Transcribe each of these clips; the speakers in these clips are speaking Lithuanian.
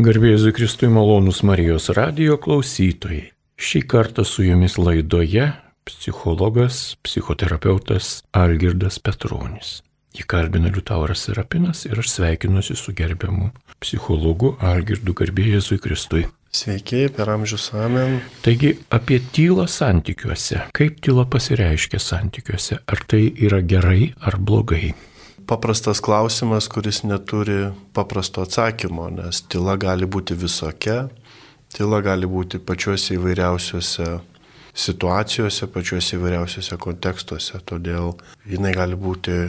Garbėsiu Kristui malonus Marijos radio klausytojai. Šį kartą su jumis laidoje psichologas, psichoterapeutas Algirdas Petronis. Jį kalbina Liutauras Serapinas ir aš sveikinuosi su gerbiamu psichologu Algirdu Garbėsiu Kristui. Sveiki, per amžius amen. Taigi apie tylą santykiuose. Kaip tyla pasireiškia santykiuose? Ar tai yra gerai ar blogai? Paprastas klausimas, kuris neturi paprasto atsakymo, nes tyla gali būti visokia, tyla gali būti pačiuose įvairiausiuose situacijose, pačiuose įvairiausiuose kontekstuose, todėl jinai gali būti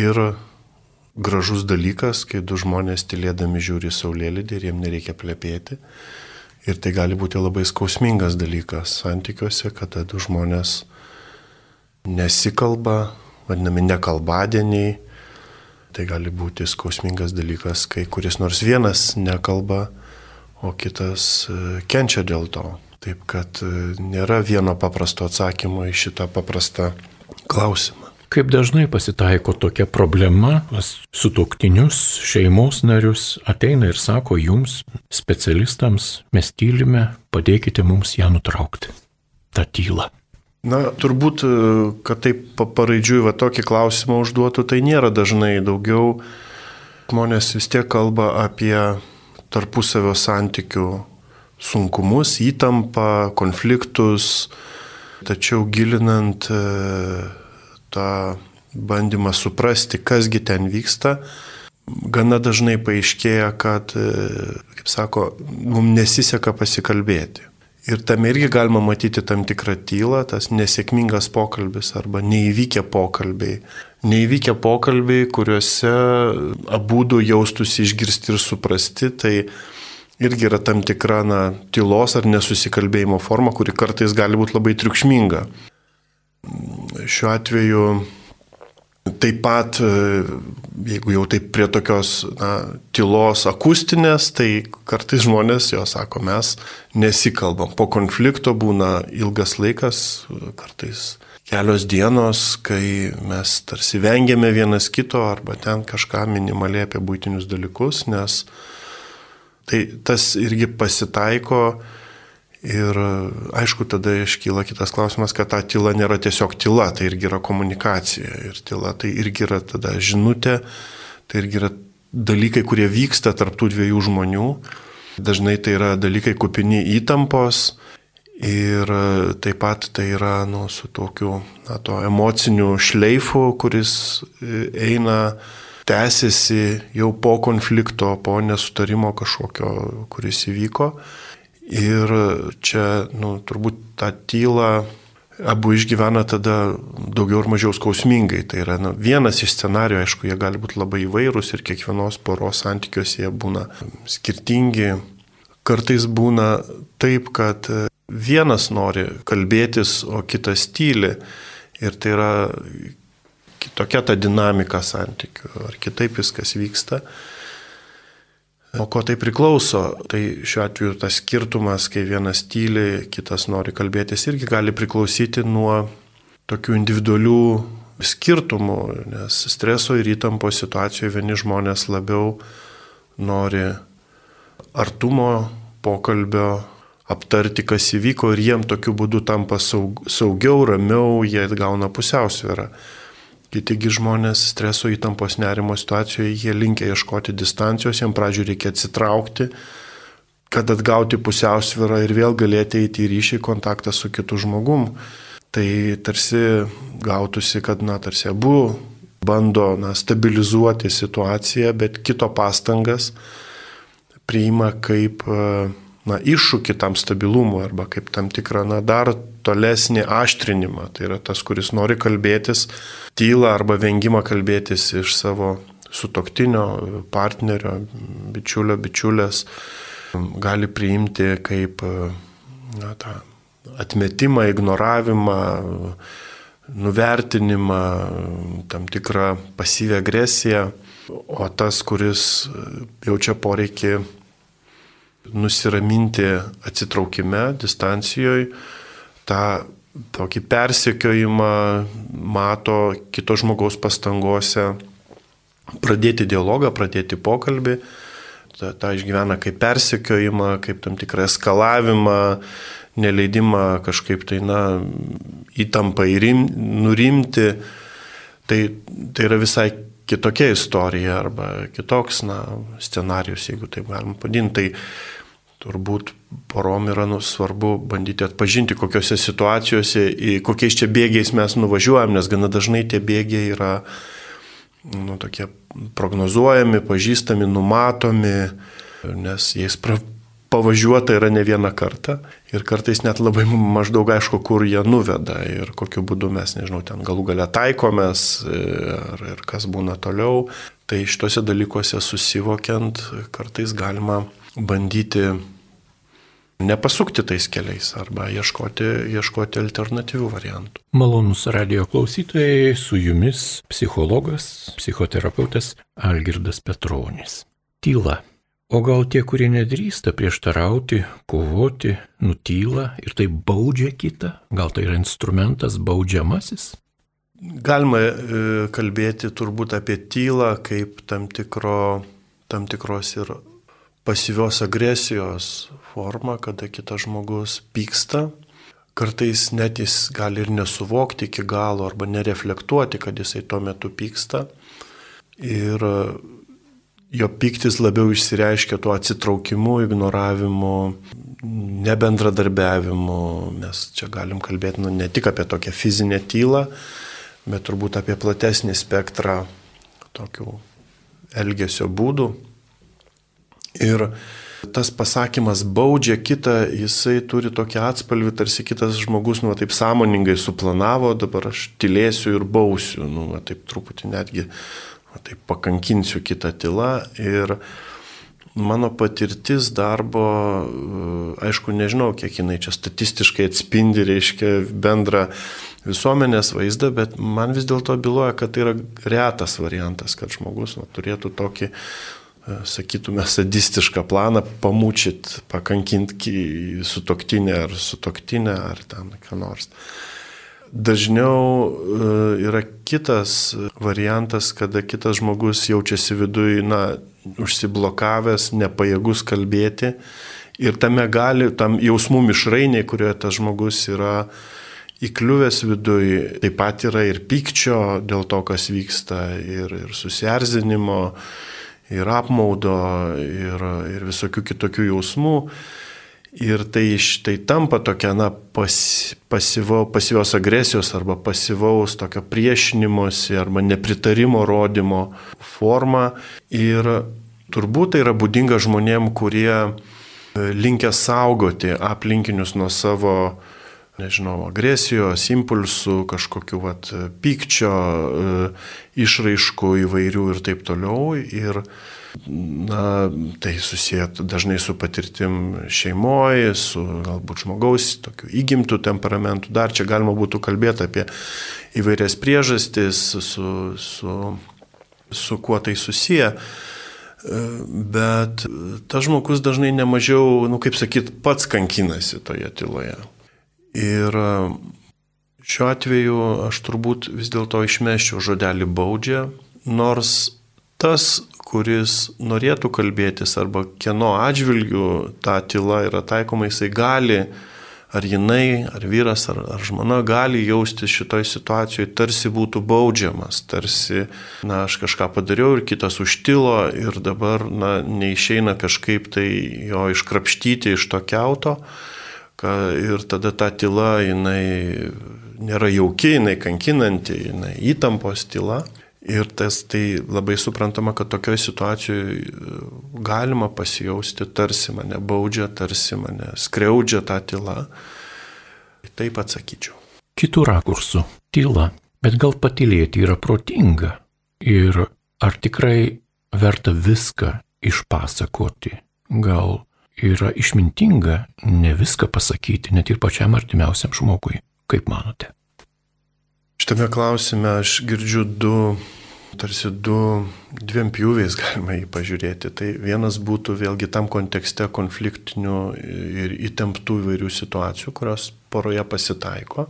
ir gražus dalykas, kai du žmonės tylėdami žiūri saulėlydį ir jiem nereikia plepėti. Ir tai gali būti labai skausmingas dalykas santykiuose, kada du žmonės nesikalba, vadinami nekalbadieniai. Tai gali būti skausmingas dalykas, kai kuris nors vienas nekalba, o kitas e, kenčia dėl to. Taip kad e, nėra vieno paprasto atsakymo į šitą paprastą klausimą. Kaip dažnai pasitaiko tokia problema, pas sutoktinius, šeimos narius ateina ir sako jums, specialistams, mes tylime, padėkite mums ją nutraukti. Ta tyla. Na, turbūt, e, kad taip paraidžiui va tokį klausimą užduotų, tai nėra dažnai daugiau. Žmonės vis tiek kalba apie tarpusavio santykių sunkumus, įtampą, konfliktus, tačiau gilinant e, tą bandymą suprasti, kasgi ten vyksta, gana dažnai paaiškėja, kad, e, kaip sako, mums nesiseka pasikalbėti. Ir tam irgi galima matyti tam tikrą tylą, tas nesėkmingas pokalbis arba neįvykę pokalbiai. Neįvykę pokalbiai, kuriuose abu du jaustųsi išgirsti ir suprasti, tai irgi yra tam tikra na, tylos ar nesusikalbėjimo forma, kuri kartais gali būti labai triukšminga. Šiuo atveju Taip pat, jeigu jau taip prie tokios na, tylos akustinės, tai kartais žmonės jo sako, mes nesikalbam. Po konflikto būna ilgas laikas, kartais kelios dienos, kai mes tarsi vengiame vienas kito arba ten kažką minimaliai apie būtinius dalykus, nes tai tas irgi pasitaiko Ir aišku, tada iškyla kitas klausimas, kad ta tyla nėra tiesiog tyla, tai irgi yra komunikacija. Ir tyla tai irgi yra tada žinutė, tai irgi yra dalykai, kurie vyksta tarptų dviejų žmonių. Dažnai tai yra dalykai kupini įtampos ir taip pat tai yra nu, su tokiu na, to emociniu šleifu, kuris eina, tęsiasi jau po konflikto, po nesutarimo kažkokio, kuris įvyko. Ir čia, nu, turbūt tą tylą abu išgyvena tada daugiau ar mažiau skausmingai. Tai yra nu, vienas iš scenarijų, aišku, jie gali būti labai įvairūs ir kiekvienos poros santykiuose jie būna skirtingi. Kartais būna taip, kad vienas nori kalbėtis, o kitas tyli. Ir tai yra kitokia ta dinamika santykių, ar kitaip viskas vyksta. O ko tai priklauso? Tai šiuo atveju tas skirtumas, kai vienas tyli, kitas nori kalbėtis, irgi gali priklausyti nuo tokių individualių skirtumų, nes streso ir įtampo situacijoje vieni žmonės labiau nori artumo, pokalbio, aptarti, kas įvyko ir jiem tokiu būdu tampa saug, saugiau, ramiau, jie gauna pusiausvyrą. Kitigi žmonės streso įtampos nerimo situacijoje, jie linkia ieškoti distancijos, jiems pradžioje reikia atsitraukti, kad atgauti pusiausvyrą ir vėl galėti eiti į ryšį, kontaktą su kitu žmogum. Tai tarsi gautųsi, kad, na, tarsi abu bando na, stabilizuoti situaciją, bet kito pastangas priima kaip na, iššūkį tam stabilumui arba kaip tam tikrą na, dar tolesnį aštrinimą. Tai yra tas, kuris nori kalbėtis, tylą arba vengimą kalbėtis iš savo sutoktinio, partnerio, bičiulio, bičiulės, gali priimti kaip na, tą atmetimą, ignoravimą, nuvertinimą, tam tikrą pasyvę agresiją, o tas, kuris jaučia poreikį nusiraminti atsitraukime, distancijoje, tą tokį persekiojimą mato kito žmogaus pastangose pradėti dialogą, pradėti pokalbį, tą, tą išgyvena kaip persekiojimą, kaip tam tikrą eskalavimą, neleidimą kažkaip tai, na, įtampą įrim, nurimti. Tai, tai yra visai kitokia istorija arba kitoks, na, scenarius, jeigu taip galima padinti. Tai turbūt porom yra nu, svarbu bandyti atpažinti, kokiuose situacijose, kokiais čia bėgiais mes nuvažiuojam, nes gana dažnai tie bėgiai yra nu, tokie prognozuojami, pažįstami, numatomi, nes jais pra, pavažiuota yra ne vieną kartą ir kartais net labai maždaug aišku, kur jie nuveda ir kokiu būdu mes, nežinau, ten galų galę taikomės ir, ir kas būna toliau. Tai šituose dalykuose susivokiant kartais galima bandyti nepasukti tais keliais arba ieškoti, ieškoti alternatyvių variantų. Malonus radio klausytojai, su jumis psichologas, psichoterapeutas Algirdas Petronis. Tyla. O gal tie, kurie nedrįsta prieštarauti, kovoti, nutyla ir tai baudžia kitą? Gal tai yra instrumentas baudžiamasis? Galima e, kalbėti turbūt apie tylą kaip tam, tikro, tam tikros ir pasyvios agresijos forma, kada kitas žmogus pyksta. Kartais net jis gali ir nesuvokti iki galo arba nereflektuoti, kad jisai tuo metu pyksta. Ir jo pyktis labiau išsireiškia tuo atsitraukimu, ignoravimu, nebendradarbiavimu. Mes čia galim kalbėti nu, ne tik apie tokią fizinę tylą, bet turbūt apie platesnį spektrą tokių elgesio būdų. Ir tas pasakymas baudžia kitą, jisai turi tokį atspalvį, tarsi kitas žmogus, nu, taip sąmoningai suplanavo, dabar aš tylėsiu ir bausiu, nu, taip truputį netgi, va, taip pakankinsiu kitą tylą. Ir mano patirtis darbo, aišku, nežinau, kiek jinai čia statistiškai atspindi, reiškia bendrą visuomenės vaizdą, bet man vis dėlto byloja, kad tai yra retas variantas, kad žmogus nu, turėtų tokį sakytume, sadistišką planą pamučit, pakankinti su toktinė ar su toktinė ar ten ką nors. Dažniau e, yra kitas variantas, kada kitas žmogus jaučiasi viduje, na, užsiblokavęs, nepajėgus kalbėti ir tame gali, tam jausmų mišrainiai, kurioje tas žmogus yra įkliuvęs viduje, taip pat yra ir pykčio dėl to, kas vyksta, ir, ir susierzinimo, ir apmaudo, ir, ir visokių kitokių jausmų. Ir tai, tai tampa tokia, na, pas, pasyvo, pasyvios agresijos arba pasyvaus tokio priešinimuose arba nepritarimo rodymo forma. Ir turbūt tai yra būdinga žmonėm, kurie e, linkia saugoti aplinkinius nuo savo nežinau, agresijos, impulsų, kažkokių vat, pykčio, e, išraiškų įvairių ir taip toliau. Ir na, tai susiję dažnai su patirtim šeimoje, su galbūt žmogaus tokiu įgimtų temperamentu. Dar čia galima būtų kalbėti apie įvairias priežastis, su, su, su kuo tai susiję. E, bet tas žmogus dažnai nemažiau, nu kaip sakyt, pats kankinasi toje tyloje. Ir e, šiuo atveju aš turbūt vis dėlto išmeščiau žodelį baudžia, nors tas, kuris norėtų kalbėtis arba kieno atžvilgių ta tyla yra taikoma, jisai gali, ar jinai, ar vyras, ar, ar žmona gali jaustis šitoj situacijoje, tarsi būtų baudžiamas, tarsi, na, aš kažką padariau ir kitas užtilo ir dabar, na, neišeina kažkaip tai jo iškrapštyti iš to keuto ir tada ta tyla, jinai nėra jauki, jinai kankinanti, jinai įtampos tyla. Ir tas tai labai suprantama, kad tokioje situacijoje galima pasijausti, tarsi mane baudžia, tarsi mane skriaudžia tą tylą. Taip atsakyčiau. Kitų rakursų - tyla. Bet gal patylėti yra protinga? Ir ar tikrai verta viską išpasakoti? Gal yra išmintinga ne viską pasakyti, net ir pačiam artimiausiam žmogui. Kaip manote? Šitame klausime aš girdžiu du, tarsi du, dviem pjūviais galima jį pažiūrėti. Tai vienas būtų vėlgi tam kontekste konfliktinių ir įtemptų įvairių situacijų, kurios poroje pasitaiko.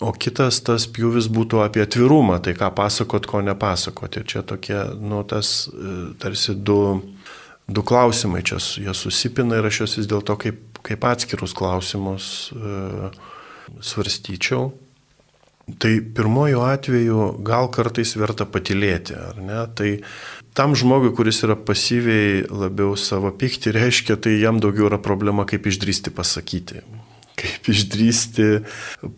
O kitas tas pjūvis būtų apie atvirumą, tai ką pasakot, ko nepasakot. Ir čia tokie, nu, tas e, tarsi du, du klausimai čia jie susipina ir aš juos vis dėlto kaip, kaip atskirus klausimus e, svarstyčiau. Tai pirmojo atveju gal kartais verta patilėti, ar ne? Tai tam žmogui, kuris yra pasyviai labiau savo pikti, reiškia, tai jam daugiau yra problema, kaip išdrysti pasakyti kaip išdrysti,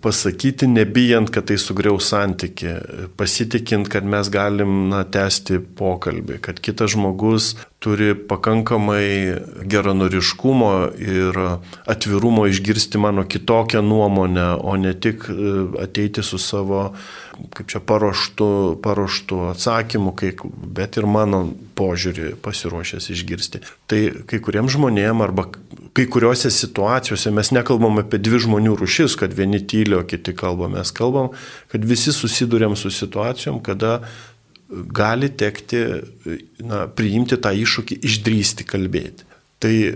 pasakyti, nebijant, kad tai sugriaus santyki, pasitikint, kad mes galim na, tęsti pokalbį, kad kitas žmogus turi pakankamai geranoriškumo ir atvirumo išgirsti mano kitokią nuomonę, o ne tik e, ateiti su savo kaip čia paruoštų, paruoštų atsakymų, kai, bet ir mano požiūrį pasiruošęs išgirsti. Tai kai kuriems žmonėms arba kai kuriuose situacijose mes nekalbam apie dvi žmonių rušis, kad vieni tyli, o kiti kalba, mes kalbam, kad visi susidurėm su situacijom, kada gali tekti na, priimti tą iššūkį, išdrysti kalbėti. Tai e,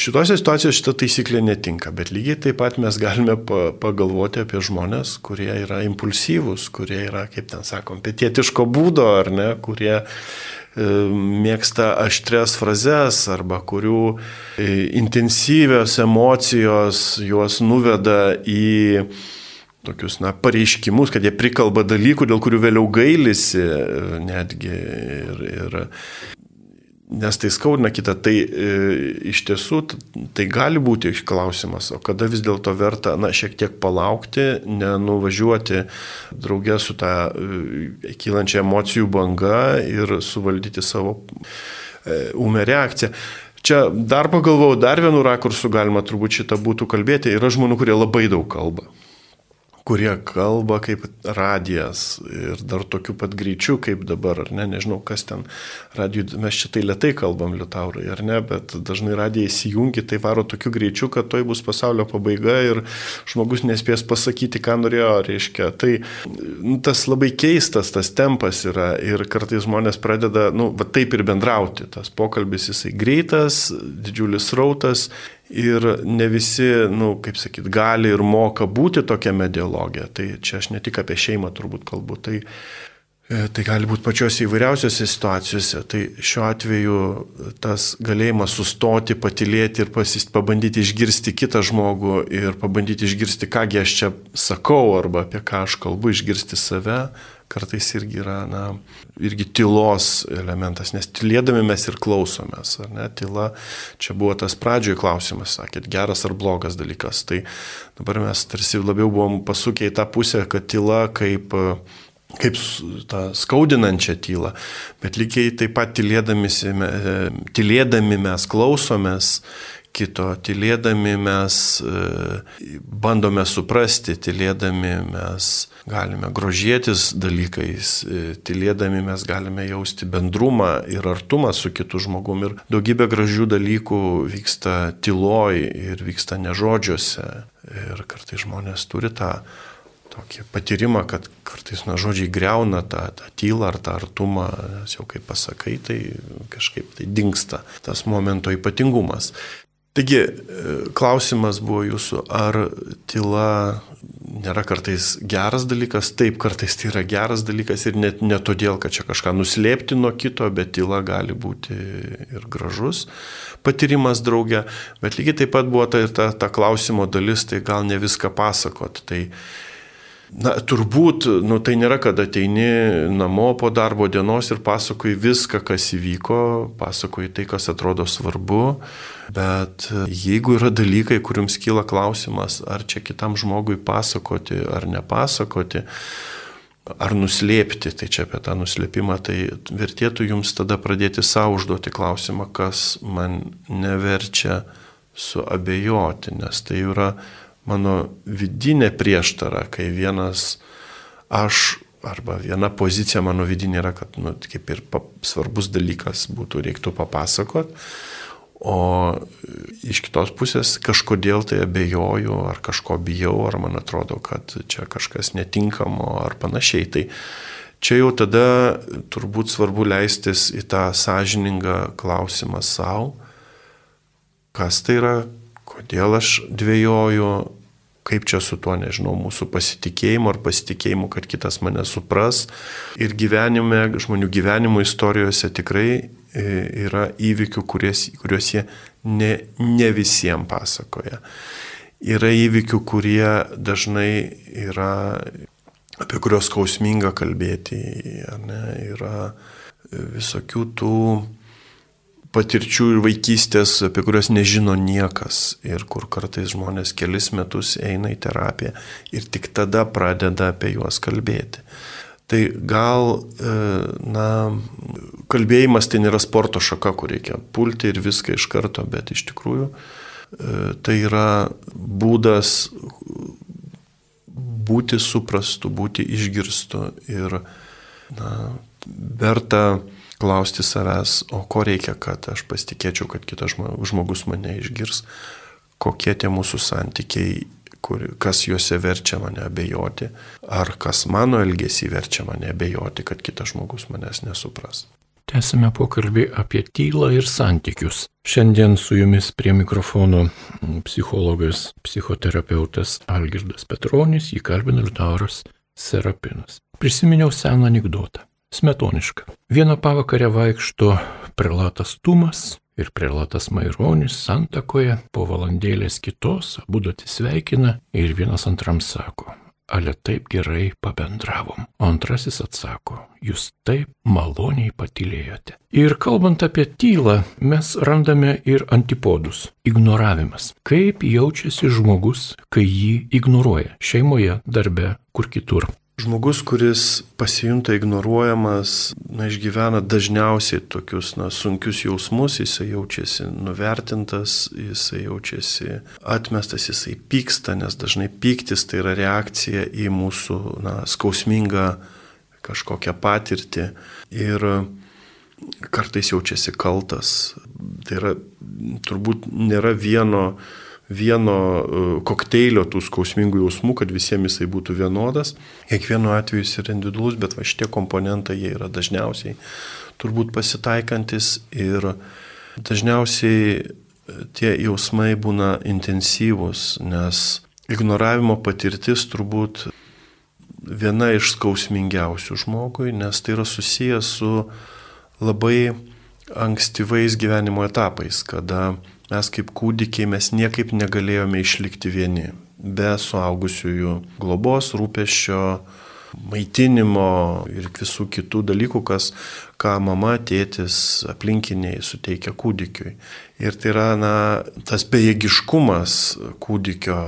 šitose situacijose šita taisyklė netinka, bet lygiai taip pat mes galime pagalvoti apie žmonės, kurie yra impulsyvūs, kurie yra, kaip ten sakom, pietietiško būdo ar ne, kurie e, mėgsta aštres frazes arba kurių e, intensyvios emocijos juos nuveda į tokius, na, pareiškimus, kad jie prikalba dalykų, dėl kurių vėliau gailisi netgi. Ir, ir nes tai skaudina kitą. Tai e, iš tiesų tai gali būti klausimas, o kada vis dėlto verta, na, šiek tiek palaukti, nenuvažiuoti draugė su tą e, kylančia emocijų banga ir suvaldyti savo e, umę reakciją. Čia dar pagalvojau, dar vienu rakursu galima turbūt šitą būtų kalbėti. Yra žmonių, kurie labai daug kalba kurie kalba kaip radijas ir dar tokiu pat greičiu kaip dabar, ar ne, nežinau, kas ten radijų, mes šitai lietai kalbam liutaurai, ar ne, bet dažnai radija įsijungi, tai varo tokiu greičiu, kad toj bus pasaulio pabaiga ir žmogus nespės pasakyti, ką norėjo, reiškia. Tai nu, tas labai keistas tas tempas yra ir kartais žmonės pradeda, nu, va taip ir bendrauti, tas pokalbis jisai greitas, didžiulis rautas Ir ne visi, nu, kaip sakyt, gali ir moka būti tokiame dialoge. Tai čia aš ne tik apie šeimą turbūt kalbu, tai, e, tai gali būti pačiose įvairiausiose situacijose. Tai šiuo atveju tas galėjimas sustoti, patilėti ir pasist, pabandyti išgirsti kitą žmogų ir pabandyti išgirsti, kągi aš čia sakau arba apie ką aš kalbu, išgirsti save, kartais irgi yra, na, irgi tylos elementas, nes tylėdami mes ir klausomės, ar ne, tyla, čia buvo tas pradžioje klausimas, sakėt, geras ar blogas dalykas, tai dabar mes tarsi labiau buvom pasukę į tą pusę, kad tyla kaip kaip tą skaudinančią tylą, bet lygiai taip pat tylėdami, tylėdami mes klausomės kito. Tylėdami mes e, bandome suprasti, tylėdami mes galime grožėtis dalykais, e, tylėdami mes galime jausti bendrumą ir artumą su kitu žmogumi. Ir daugybė gražių dalykų vyksta tyloj ir vyksta nežodžiuose. Ir kartai žmonės turi tą tokį patyrimą, kad kartais na žodžiai greuna tą, tą tylą ar tą artumą, nes jau kaip pasakai, tai kažkaip tai dinksta tas momento ypatingumas. Taigi, e, klausimas buvo jūsų, ar tyla nėra kartais geras dalykas? Taip, kartais tai yra geras dalykas ir net ne todėl, kad čia kažką nuslėpti nuo kito, bet tyla gali būti ir gražus patyrimas draugė, bet lygiai taip pat buvo ta, ta, ta klausimo dalis, tai gal ne viską pasakot. Tai Na, turbūt, nu, tai nėra, kad ateini namo po darbo dienos ir pasakoji viską, kas įvyko, pasakoji tai, kas atrodo svarbu, bet jeigu yra dalykai, kuriums kyla klausimas, ar čia kitam žmogui pasakoti ar nepasakoti, ar nuslėpti, tai čia apie tą nuslėpimą, tai vertėtų jums tada pradėti savo užduoti klausimą, kas man neverčia suabejoti, nes tai yra mano vidinė prieštara, kai vienas aš arba viena pozicija mano vidinė yra, kad nu, kaip ir pa, svarbus dalykas būtų reiktų papasakot, o iš kitos pusės kažkodėl tai abejoju, ar kažko bijau, ar man atrodo, kad čia kažkas netinkamo ar panašiai. Tai čia jau tada turbūt svarbu leistis į tą sąžiningą klausimą savo, kas tai yra, kodėl aš dvėjoju, kaip čia su tuo, nežinau, mūsų pasitikėjimu ar pasitikėjimu, kad kitas mane supras. Ir gyvenime, žmonių gyvenimo istorijose tikrai e, yra įvykių, kuriuos, kuriuos jie ne, ne visiems pasakoja. Yra įvykių, kurie dažnai yra, apie kuriuos skausminga kalbėti, ne, yra visokių tų patirčių ir vaikystės, apie kurias nežino niekas ir kur kartais žmonės kelis metus eina į terapiją ir tik tada pradeda apie juos kalbėti. Tai gal, e, na, kalbėjimas tai nėra sporto šaka, kur reikia pulti ir viską iš karto, bet iš tikrųjų e, tai yra būdas būti suprastu, būti išgirstu ir, na, verta klausti savęs, o ko reikia, kad aš pasitikėčiau, kad kitas žmogus mane išgirs, kokie tie mūsų santykiai, kur, kas juose verčia mane abejoti, ar kas mano elgesį verčia mane abejoti, kad kitas žmogus manęs nesupras. Tęsime pokalbį apie tylą ir santykius. Šiandien su jumis prie mikrofono psichologas, psichoterapeutas Algirdas Petronis, jį kalbina Liutauras Serapinas. Prisiminiau seną anegdotą. Smetoniška. Vieną pavakarę vaikšto prelatas Tumas ir prelatas Maironis santakoje, po valandėlės kitos abu atsisveikina ir vienas antram sako, ale taip gerai pabendravom. O antrasis atsako, jūs taip maloniai patylėjote. Ir kalbant apie tylą, mes randame ir antipodus - ignoravimas. Kaip jaučiasi žmogus, kai jį ignoruoja - šeimoje, darbe, kur kitur. Žmogus, kuris pasijunta ignoruojamas, na, išgyvena dažniausiai tokius na, sunkius jausmus, jisai jaučiasi nuvertintas, jisai jaučiasi atmestas, jisai pyksta, nes dažnai pyktis tai yra reakcija į mūsų na, skausmingą kažkokią patirtį ir kartais jaučiasi kaltas. Tai yra, turbūt nėra vieno vieno e, kokteilio tų skausmingų jausmų, kad visiems jisai būtų vienodas. Kiekvienu atveju jis yra individualus, bet va šitie komponentai jie yra dažniausiai turbūt pasitaikantis ir dažniausiai e, tie jausmai būna intensyvūs, nes ignoravimo patirtis turbūt viena iš skausmingiausių žmogui, nes tai yra susijęs su labai ankstyvais gyvenimo etapais, kada mes kaip kūdikiai mes niekaip negalėjome išlikti vieni. Be suaugusiųjų globos, rūpešio, maitinimo ir visų kitų dalykų, kas, ką mama, tėtis, aplinkiniai suteikia kūdikiui. Ir tai yra na, tas bejėgiškumas kūdikio.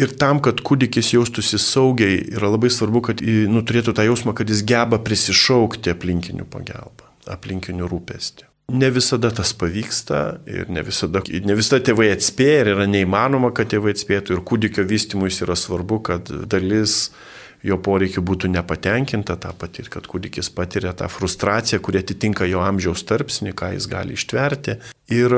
Ir tam, kad kūdikis jaustųsi saugiai, yra labai svarbu, kad nu, turėtų tą jausmą, kad jis geba prisišaukti aplinkinių pagalbą, aplinkinių rūpestį. Ne visada tas pavyksta ir ne visada, ne visada tėvai atspėja ir yra neįmanoma, kad tėvai atspėtų ir kūdikio vystimui yra svarbu, kad dalis jo poreikių būtų nepatenkinta, tą patir, kad kūdikis patiria tą frustraciją, kuri atitinka jo amžiaus tarpsnį, ką jis gali ištverti. Ir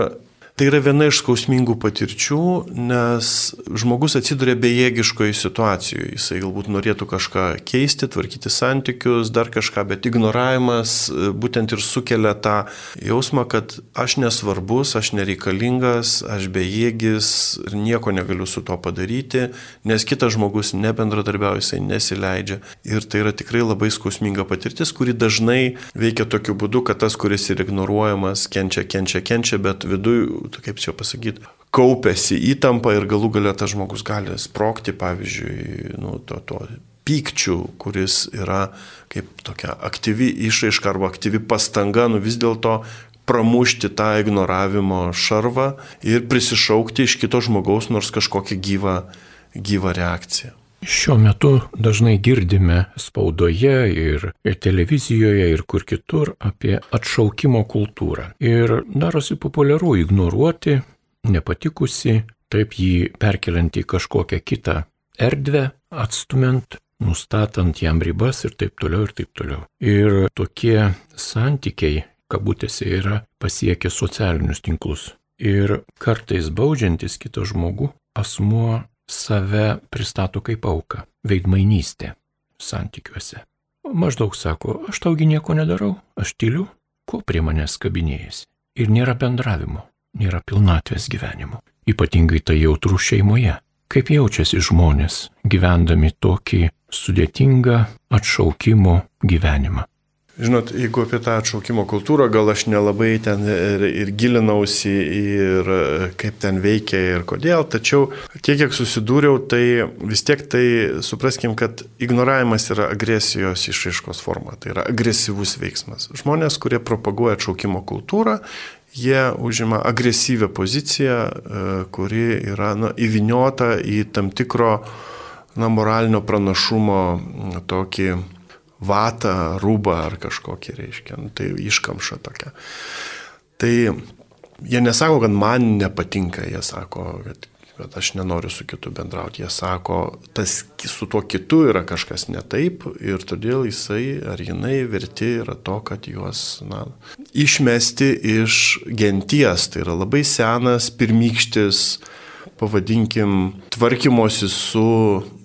Tai yra viena iš skausmingų patirčių, nes žmogus atsiduria bejėgiškoje situacijoje. Jisai galbūt norėtų kažką keisti, tvarkyti santykius, dar kažką, bet ignoravimas e, būtent ir sukelia tą jausmą, kad aš nesvarbus, aš nereikalingas, aš bejėgis ir nieko negaliu su to padaryti, nes kitas žmogus nebendradarbiauja, jisai nesileidžia. Ir tai yra tikrai labai skausminga patirtis, kuri dažnai veikia tokiu būdu, kad tas, kuris yra ignoruojamas, kenčia, kenčia, kenčia, bet viduje kaip čia pasakyti, kaupėsi įtampa ir galų galia tas žmogus gali sprokti, pavyzdžiui, nu, to, to pykčių, kuris yra kaip tokia aktyvi išraiška arba aktyvi pastanga, nu vis dėlto pramušti tą ignoravimo šarvą ir prisišaukti iš kito žmogaus nors kažkokią gyvą, gyvą reakciją. Šiuo metu dažnai girdime spaudoje ir, ir televizijoje ir kur kitur apie atšaukimo kultūrą. Ir darosi populiaru ignoruoti nepatikusi, taip jį perkeliant į kažkokią kitą erdvę, atstumant, nustatant jam ribas ir taip toliau ir taip toliau. Ir tokie santykiai, kabutėse, yra pasiekę socialinius tinklus. Ir kartais baudžiantis kitą žmogų, asmuo save pristato kaip auką, veidmainystė santykiuose. Maždaug sako, aš taugi nieko nedarau, aš tyliu, ko prie manęs kabinėjasi. Ir nėra bendravimo, nėra pilnatvės gyvenimo. Ypatingai tai jautrų šeimoje, Kaip jaučiasi žmonės gyvendami tokį sudėtingą atšaukimo gyvenimą? Žinot, jeigu apie tą atšaukimo kultūrą, gal aš nelabai ten ir, ir gilinausi ir kaip ten veikia ir kodėl, tačiau tiek, kiek susidūriau, tai vis tiek tai supraskim, kad ignoravimas yra agresijos išraiškos forma, tai yra agresyvus veiksmas. Žmonės, kurie propaguoja atšaukimo kultūrą, jie užima agresyvę poziciją, e, kuri yra na, įviniota į tam tikro na, moralinio pranašumo tokį vatą, rūbą ar kažkokį, reiškia, nu, tai iškamša tokia. Tai jie nesako, kad man nepatinka, jie sako, kad, kad aš nenoriu su kitu bendrauti, jie sako, tas su tuo kitu yra kažkas ne taip ir todėl jisai ar jinai verti yra to, kad juos na, išmesti iš genties. Tai yra labai senas, pirmykštis, pavadinkim, tvarkymosi su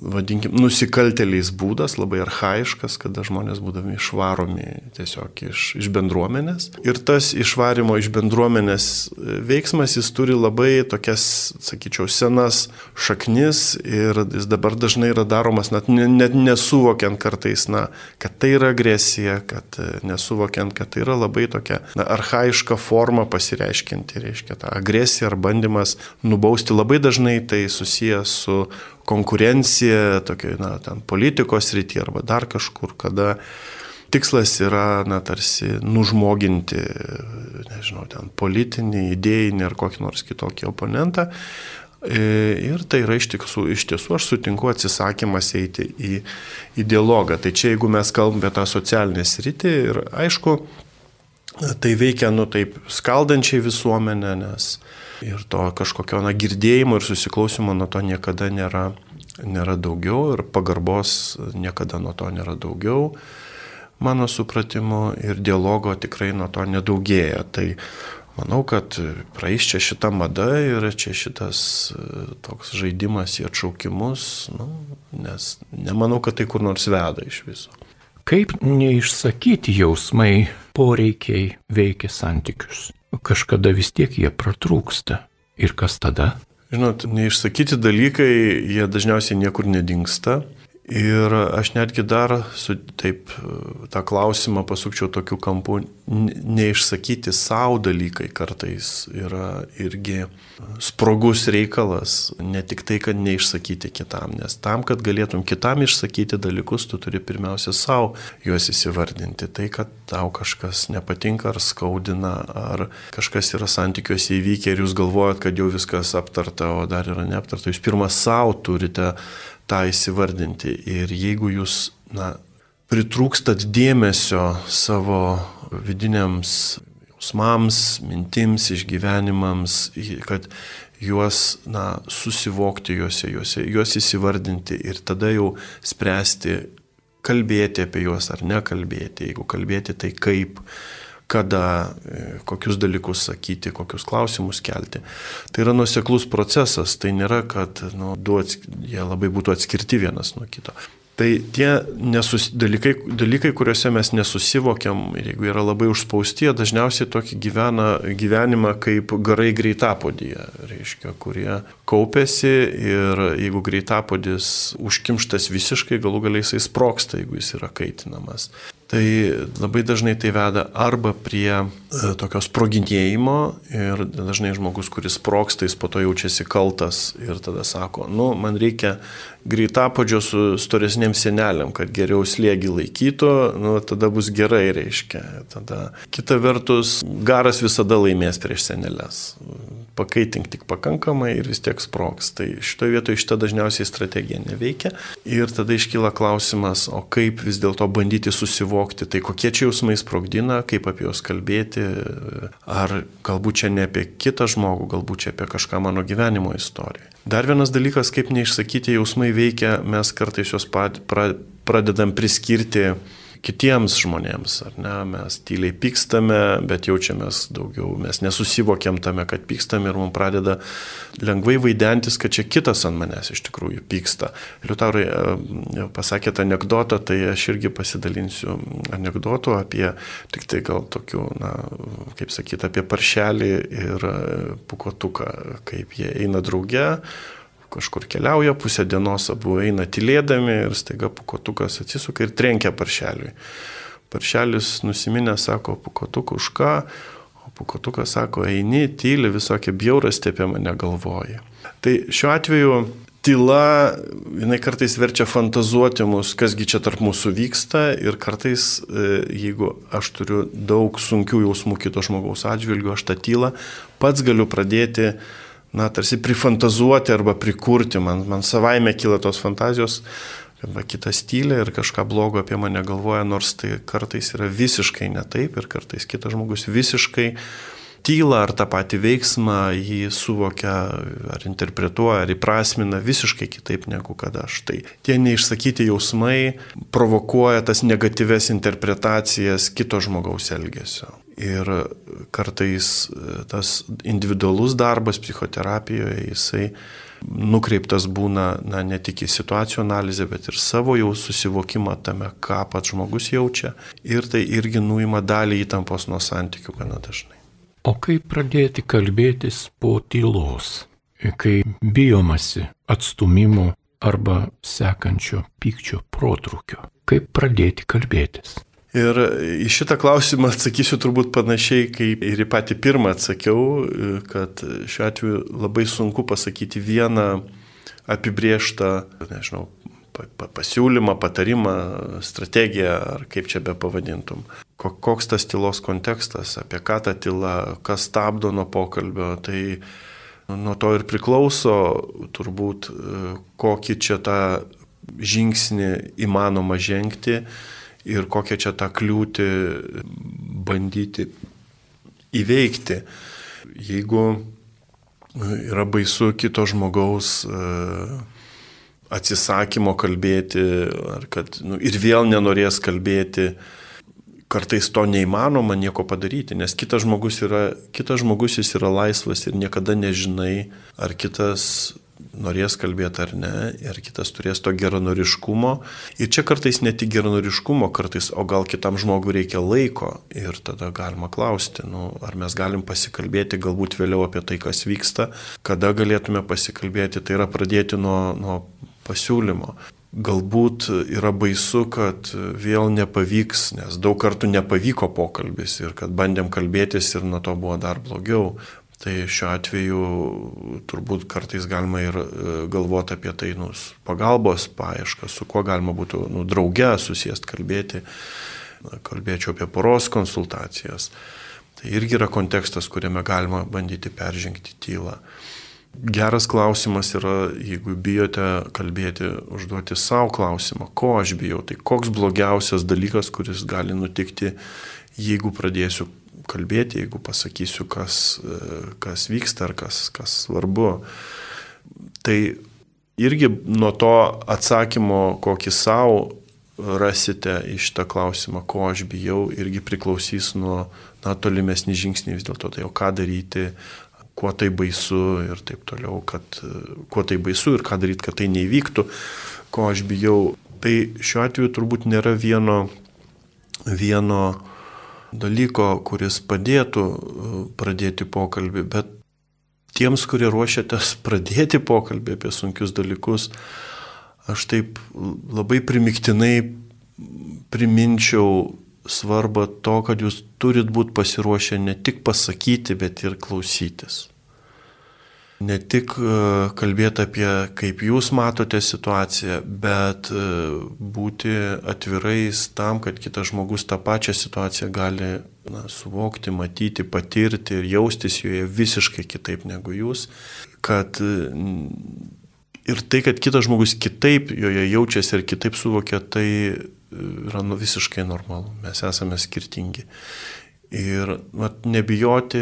vadinkim, nusikalteliais būdas, labai arhaiškas, kada žmonės būdami išvaromi tiesiog iš, iš bendruomenės. Ir tas išvarimo iš bendruomenės veiksmas, jis turi labai tokias, sakyčiau, senas šaknis ir jis dabar dažnai yra daromas net, net nesuvokiant kartais, na, kad tai yra agresija, kad nesuvokiant, kad tai yra labai tokia na, arhaiška forma pasireiškinti, reiškia tą agresiją ar bandymas nubausti. Labai dažnai tai susijęs su konkurencija, tokia, na, ten politikos rytyje arba dar kažkur, kada tikslas yra, na, tarsi nužmoginti, nežinau, ten politinį, idėjinį ar kokį nors kitokį oponentą. E, ir tai yra iš tiesų, iš tiesų aš sutinku atsisakymas eiti į, į dialogą. Tai čia jeigu mes kalbame apie tą socialinę sritį ir aišku, tai veikia, nu taip, skaldančiai visuomenę, nes ir to kažkokio na, girdėjimo ir susiklausimo nuo to niekada nėra, nėra daugiau ir pagarbos niekada nuo to nėra daugiau, mano supratimu, ir dialogo tikrai nuo to nedaugėja. Tai manau, kad praeis čia šita mada ir čia šitas toks žaidimas į atšaukimus, nu, nes nemanau, kad tai kur nors veda iš viso. Kaip neišsakyti jausmai, poreikiai veikia santykius? Kažkada vis tiek jie pratrūksta. Ir kas tada? Žinot, neišsakyti dalykai, jie dažniausiai niekur nedingsta. Ir aš netgi dar su taip tą klausimą pasukčiau tokiu kampu, neišsakyti savo dalykai kartais yra irgi sprogus reikalas, ne tik tai, kad neišsakyti kitam, nes tam, kad galėtum kitam išsakyti dalykus, tu turi pirmiausia savo juos įsivardinti. Tai, kad tau kažkas nepatinka ar skaudina, ar kažkas yra santykiuose įvykę ir jūs galvojat, kad jau viskas aptarta, o dar yra neaptarta, jūs pirmą savo turite tą įsivardinti. Ir jeigu jūs, na, pritrūkstat dėmesio savo vidiniams jausmams, mintims, išgyvenimams, kad juos, na, susivokti juose, juose, juos įsivardinti ir tada jau spręsti, kalbėti apie juos ar nekalbėti, jeigu kalbėti, tai kaip, kada, e, kokius dalykus sakyti, kokius klausimus kelti. Tai yra nuseklus procesas, tai nėra, kad nu, du jie labai būtų atskirti vienas nuo kito. Tai tie nesus, dalykai, dalykai, kuriuose mes nesusivokiam ir jeigu yra labai užspausti, jie dažniausiai tokį gyvena gyvenimą kaip garai greitapodyje, reiškia, kurie kaupėsi ir jeigu greitapodis užkimštas visiškai, galų galiai jisai sproksta, jeigu jis yra kaitinamas. Tai labai dažnai tai veda arba prie tokio sproginėjimo ir dažnai žmogus, kuris sproksta, jis po to jaučiasi kaltas ir tada sako, nu, man reikia greitapodžio su storesnėm seneliam, kad geriau slėgi laikytų, nu, tada bus gerai, reiškia. Tada kita vertus, garas visada laimės prieš senelės pakaitink tik pakankamai ir vis tiek sproks. Tai šitoje vietoje šita dažniausiai strategija neveikia. Ir tada iškyla klausimas, o kaip vis dėlto bandyti susivokti, tai kokie čia jausmai sprogdina, kaip apie juos kalbėti, ar galbūt čia ne apie kitą žmogų, galbūt čia apie kažką mano gyvenimo istoriją. Dar vienas dalykas, kaip neišsakyti jausmai veikia, mes kartais juos pradedam priskirti kitiems žmonėms, ar ne, mes tyliai pykstame, bet jaučiamės daugiau, mes nesusivokiam tame, kad pykstam ir mums pradeda lengvai vaidentis, kad čia kitas ant manęs iš tikrųjų pyksta. Liutaurai e, pasakėte anegdotą, tai aš irgi pasidalinsiu anegdotu apie, tik tai gal tokių, na, kaip sakyti, apie paršelį ir pukotuką, kaip jie eina drauge kažkur keliauja, pusę dienos abu eina tylėdami ir staiga pukotukas atsisuka ir trenkia paršeliui. Paršelis nusiminę sako, pukotuk už ką, o pukotukas sako, eini, tyli, visokie bjaurasti apie mane galvoja. Tai šiuo atveju tyla, jinai kartais verčia fantazuoti mus, kasgi čia tarp mūsų vyksta ir kartais, e, jeigu aš turiu daug sunkių jausmų kito žmogaus atžvilgiu, aš tą tylą pats galiu pradėti, na, tarsi prifantazuoti arba prikurti, man, man savaime kyla tos fantazijos, kad va, kitas tylė ir kažką blogo apie mane galvoja, nors tai kartais yra visiškai ne taip ir kartais kitas žmogus visiškai tylą ar tą patį veiksmą jį suvokia ar interpretuoja ar įprasmina visiškai kitaip negu kad aš. Tai tie neišsakyti jausmai provokuoja tas negatyves interpretacijas kito žmogaus elgesio. Ir kartais e, tas individualus darbas psichoterapijoje, jisai nukreiptas būna na, ne tik į situacijų analizę, bet ir savo jau susivokimą tame, ką pats žmogus jaučia. Ir tai irgi nuima dalį įtampos nuo santykių gana dažnai. O kaip pradėti kalbėtis po tylos, kai bijomasi atstumimo arba sekančio pykčio protrukio? Kaip pradėti kalbėtis? Ir į šitą klausimą atsakysiu turbūt panašiai, kaip ir į patį pirmą atsakiau, kad šiuo atveju labai sunku pasakyti vieną apibrieštą, nežinau, pasiūlymą, patarimą, strategiją, ar kaip čia be pavadintum. Koks tas tylos kontekstas, apie ką ta tyla, kas stabdo nuo pokalbio, tai nuo to ir priklauso turbūt, kokį čia tą žingsnį įmanoma žengti ir kokią čia tą kliūtį bandyti įveikti. Jeigu yra baisu kito žmogaus atsisakymo kalbėti, ar kad nu, ir vėl nenorės kalbėti, kartais to neįmanoma nieko padaryti, nes kitas žmogus, yra, kitas žmogus jis yra laisvas ir niekada nežinai, ar kitas norės kalbėti ar ne, ir kitas turės to geranoriškumo. Ir čia kartais ne tik geranoriškumo, kartais, o gal kitam žmogui reikia laiko ir tada galima klausti, nu, ar mes galim pasikalbėti galbūt vėliau apie tai, kas vyksta, kada galėtume pasikalbėti, tai yra pradėti nuo, nuo pasiūlymo. Galbūt yra baisu, kad vėl nepavyks, nes daug kartų nepavyko pokalbis ir kad bandėm kalbėtis ir nuo to buvo dar blogiau. Tai šiuo atveju turbūt kartais galima ir e, galvoti apie tai, nu, pagalbos paiešką, su kuo galima būtų, nu, drauge susijęs kalbėti, kalbėčiau apie poros konsultacijas. Tai irgi yra kontekstas, kuriame galima bandyti peržengti tylą. Geras klausimas yra, jeigu bijote kalbėti, užduoti savo klausimą, ko aš bijau, tai koks blogiausias dalykas, kuris gali nutikti, jeigu pradėsiu kalbėti, jeigu pasakysiu, kas, kas vyksta ar kas, kas svarbu. Tai irgi nuo to atsakymo, kokį savo rasite iš tą klausimą, ko aš bijau, irgi priklausys nuo na, tolimesni žingsniai vis dėlto. Tai o ką daryti, kuo tai baisu ir taip toliau, kad kuo tai baisu ir ką daryti, kad tai neįvyktų, ko aš bijau. Tai šiuo atveju turbūt nėra vieno, vieno dalyko, kuris padėtų uh, pradėti pokalbį, bet tiems, kurie ruošiatės pradėti pokalbį apie sunkius dalykus, aš taip labai primiktinai priminčiau svarbą to, kad jūs turit būti pasiruošę ne tik pasakyti, bet ir klausytis. Ne tik e, kalbėti apie, kaip jūs matote situaciją, bet e, būti atvirais tam, kad kitas žmogus tą pačią situaciją gali na, suvokti, matyti, patirti ir jaustis joje visiškai kitaip negu jūs. Kad ir tai, kad kitas žmogus kitaip joje jaučiasi ir kitaip suvokia, tai yra nu, visiškai normalu, mes esame skirtingi. Ir mat, nebijoti,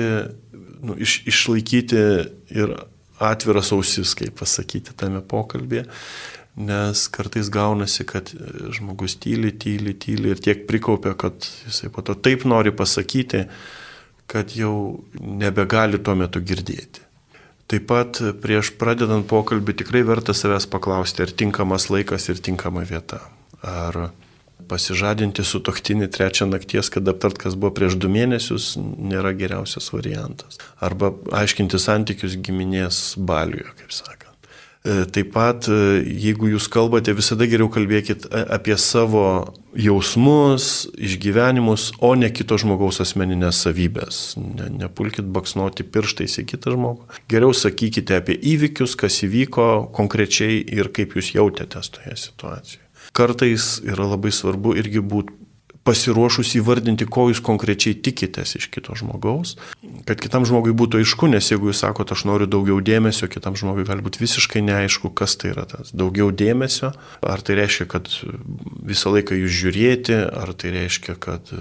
nu, iš, išlaikyti ir atviras ausis, kaip pasakyti tame pokalbėje, nes kartais gaunasi, kad žmogus tyli, tyli, tyli ir tiek prikaupia, kad jisai po to taip nori pasakyti, kad jau nebegali tuo metu girdėti. Taip pat prieš pradedant pokalbį tikrai verta savęs paklausti, ar tinkamas laikas ir tinkama vieta. Ar pasižadinti su toktinį trečią nakties, kad aptart, kas buvo prieš du mėnesius, nėra geriausias variantas. Arba aiškinti santykius giminės baliuje, kaip sakant. E, taip pat, e, jeigu jūs kalbate, visada geriau kalbėkit e, apie savo jausmus, išgyvenimus, o ne kito žmogaus asmeninės savybės. Ne, nepulkit baksnuoti pirštais į kitą žmogų. Geriau sakykite apie įvykius, kas įvyko konkrečiai ir kaip jūs jautėtės toje situacijoje. Kartais yra labai svarbu irgi būti pasiruošus įvardinti, ko jūs konkrečiai tikitės iš kito žmogaus, kad kitam žmogui būtų aišku, nes jeigu jūs sakote, aš noriu daugiau dėmesio, kitam žmogui gali būti visiškai neaišku, kas tai yra tas daugiau dėmesio, ar tai reiškia, kad visą laiką jūs žiūrėti, ar tai reiškia, kad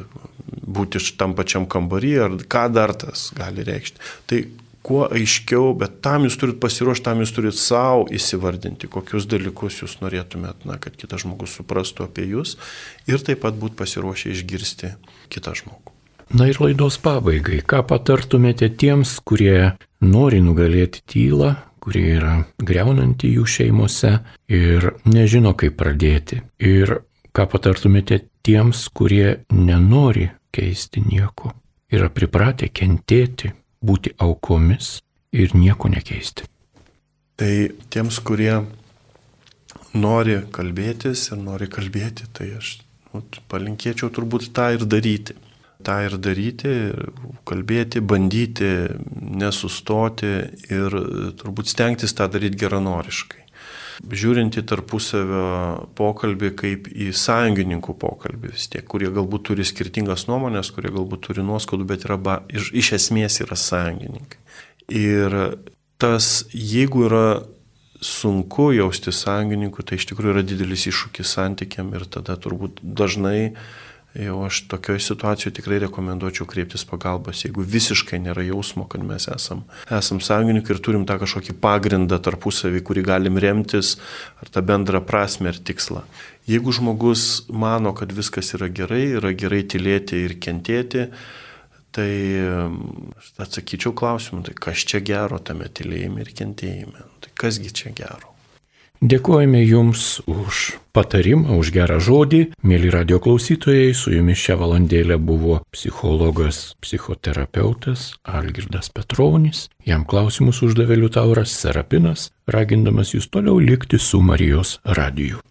būti tam pačiam kambarį, ar ką dar tas gali reikšti. Tai kuo aiškiau, bet tam jūs turit pasiruošti, tam jūs turit savo įsivardinti, kokius dalykus jūs norėtumėt, na, kad kitas žmogus suprastų apie jūs ir taip pat būt pasiruošę išgirsti kitą žmogų. Na ir laidos pabaigai, ką patartumėte tiems, kurie nori nugalėti tylą, kurie yra greunanti jų šeimose ir nežino, kaip pradėti. Ir ką patartumėte tiems, kurie nenori keisti nieko, yra pripratę kentėti, būti aukomis ir nieko nekeisti. Tai tiems, kurie nori kalbėtis ir nori kalbėti, tai aš nu, palinkėčiau turbūt tą ir daryti. Ta ir daryti, kalbėti, bandyti, nesustoti ir turbūt stengtis tą daryti geranoriškai žiūrint į tarpusavio pokalbį kaip į sąjungininkų pokalbį vis tiek, kurie galbūt turi skirtingas nuomonės, kurie galbūt turi nuoskaudų, bet yra, ba, iš, iš esmės yra sąjungininkai. Ir tas, jeigu yra sunku jausti sąjungininkų, tai iš tikrųjų yra didelis iššūkis santykiam ir tada turbūt dažnai jau aš tokioje situacijoje tikrai rekomenduočiau kreiptis pagalbos, jeigu visiškai nėra jausmo, kad mes esam, esam sąjungininkai ir turim tą kažkokį pagrindą tarpusavį, kurį galim remtis, ar tą bendrą prasme ir tikslą. Jeigu žmogus mano, kad viskas yra gerai, yra gerai tylėti ir kentėti, tai atsakyčiau klausimu, tai kas čia gero tame tylėjime ir kentėjime, tai kasgi čia gero. Dėkojame Jums už patarimą, už gerą žodį. Mėly radio klausytojai, su Jumis šią valandėlę buvo psichologas, psichoterapeutas Algirdas Petronis. Jam klausimus uždavė Liutauras Serapinas, ragindamas Jūs toliau likti su Marijos radiju.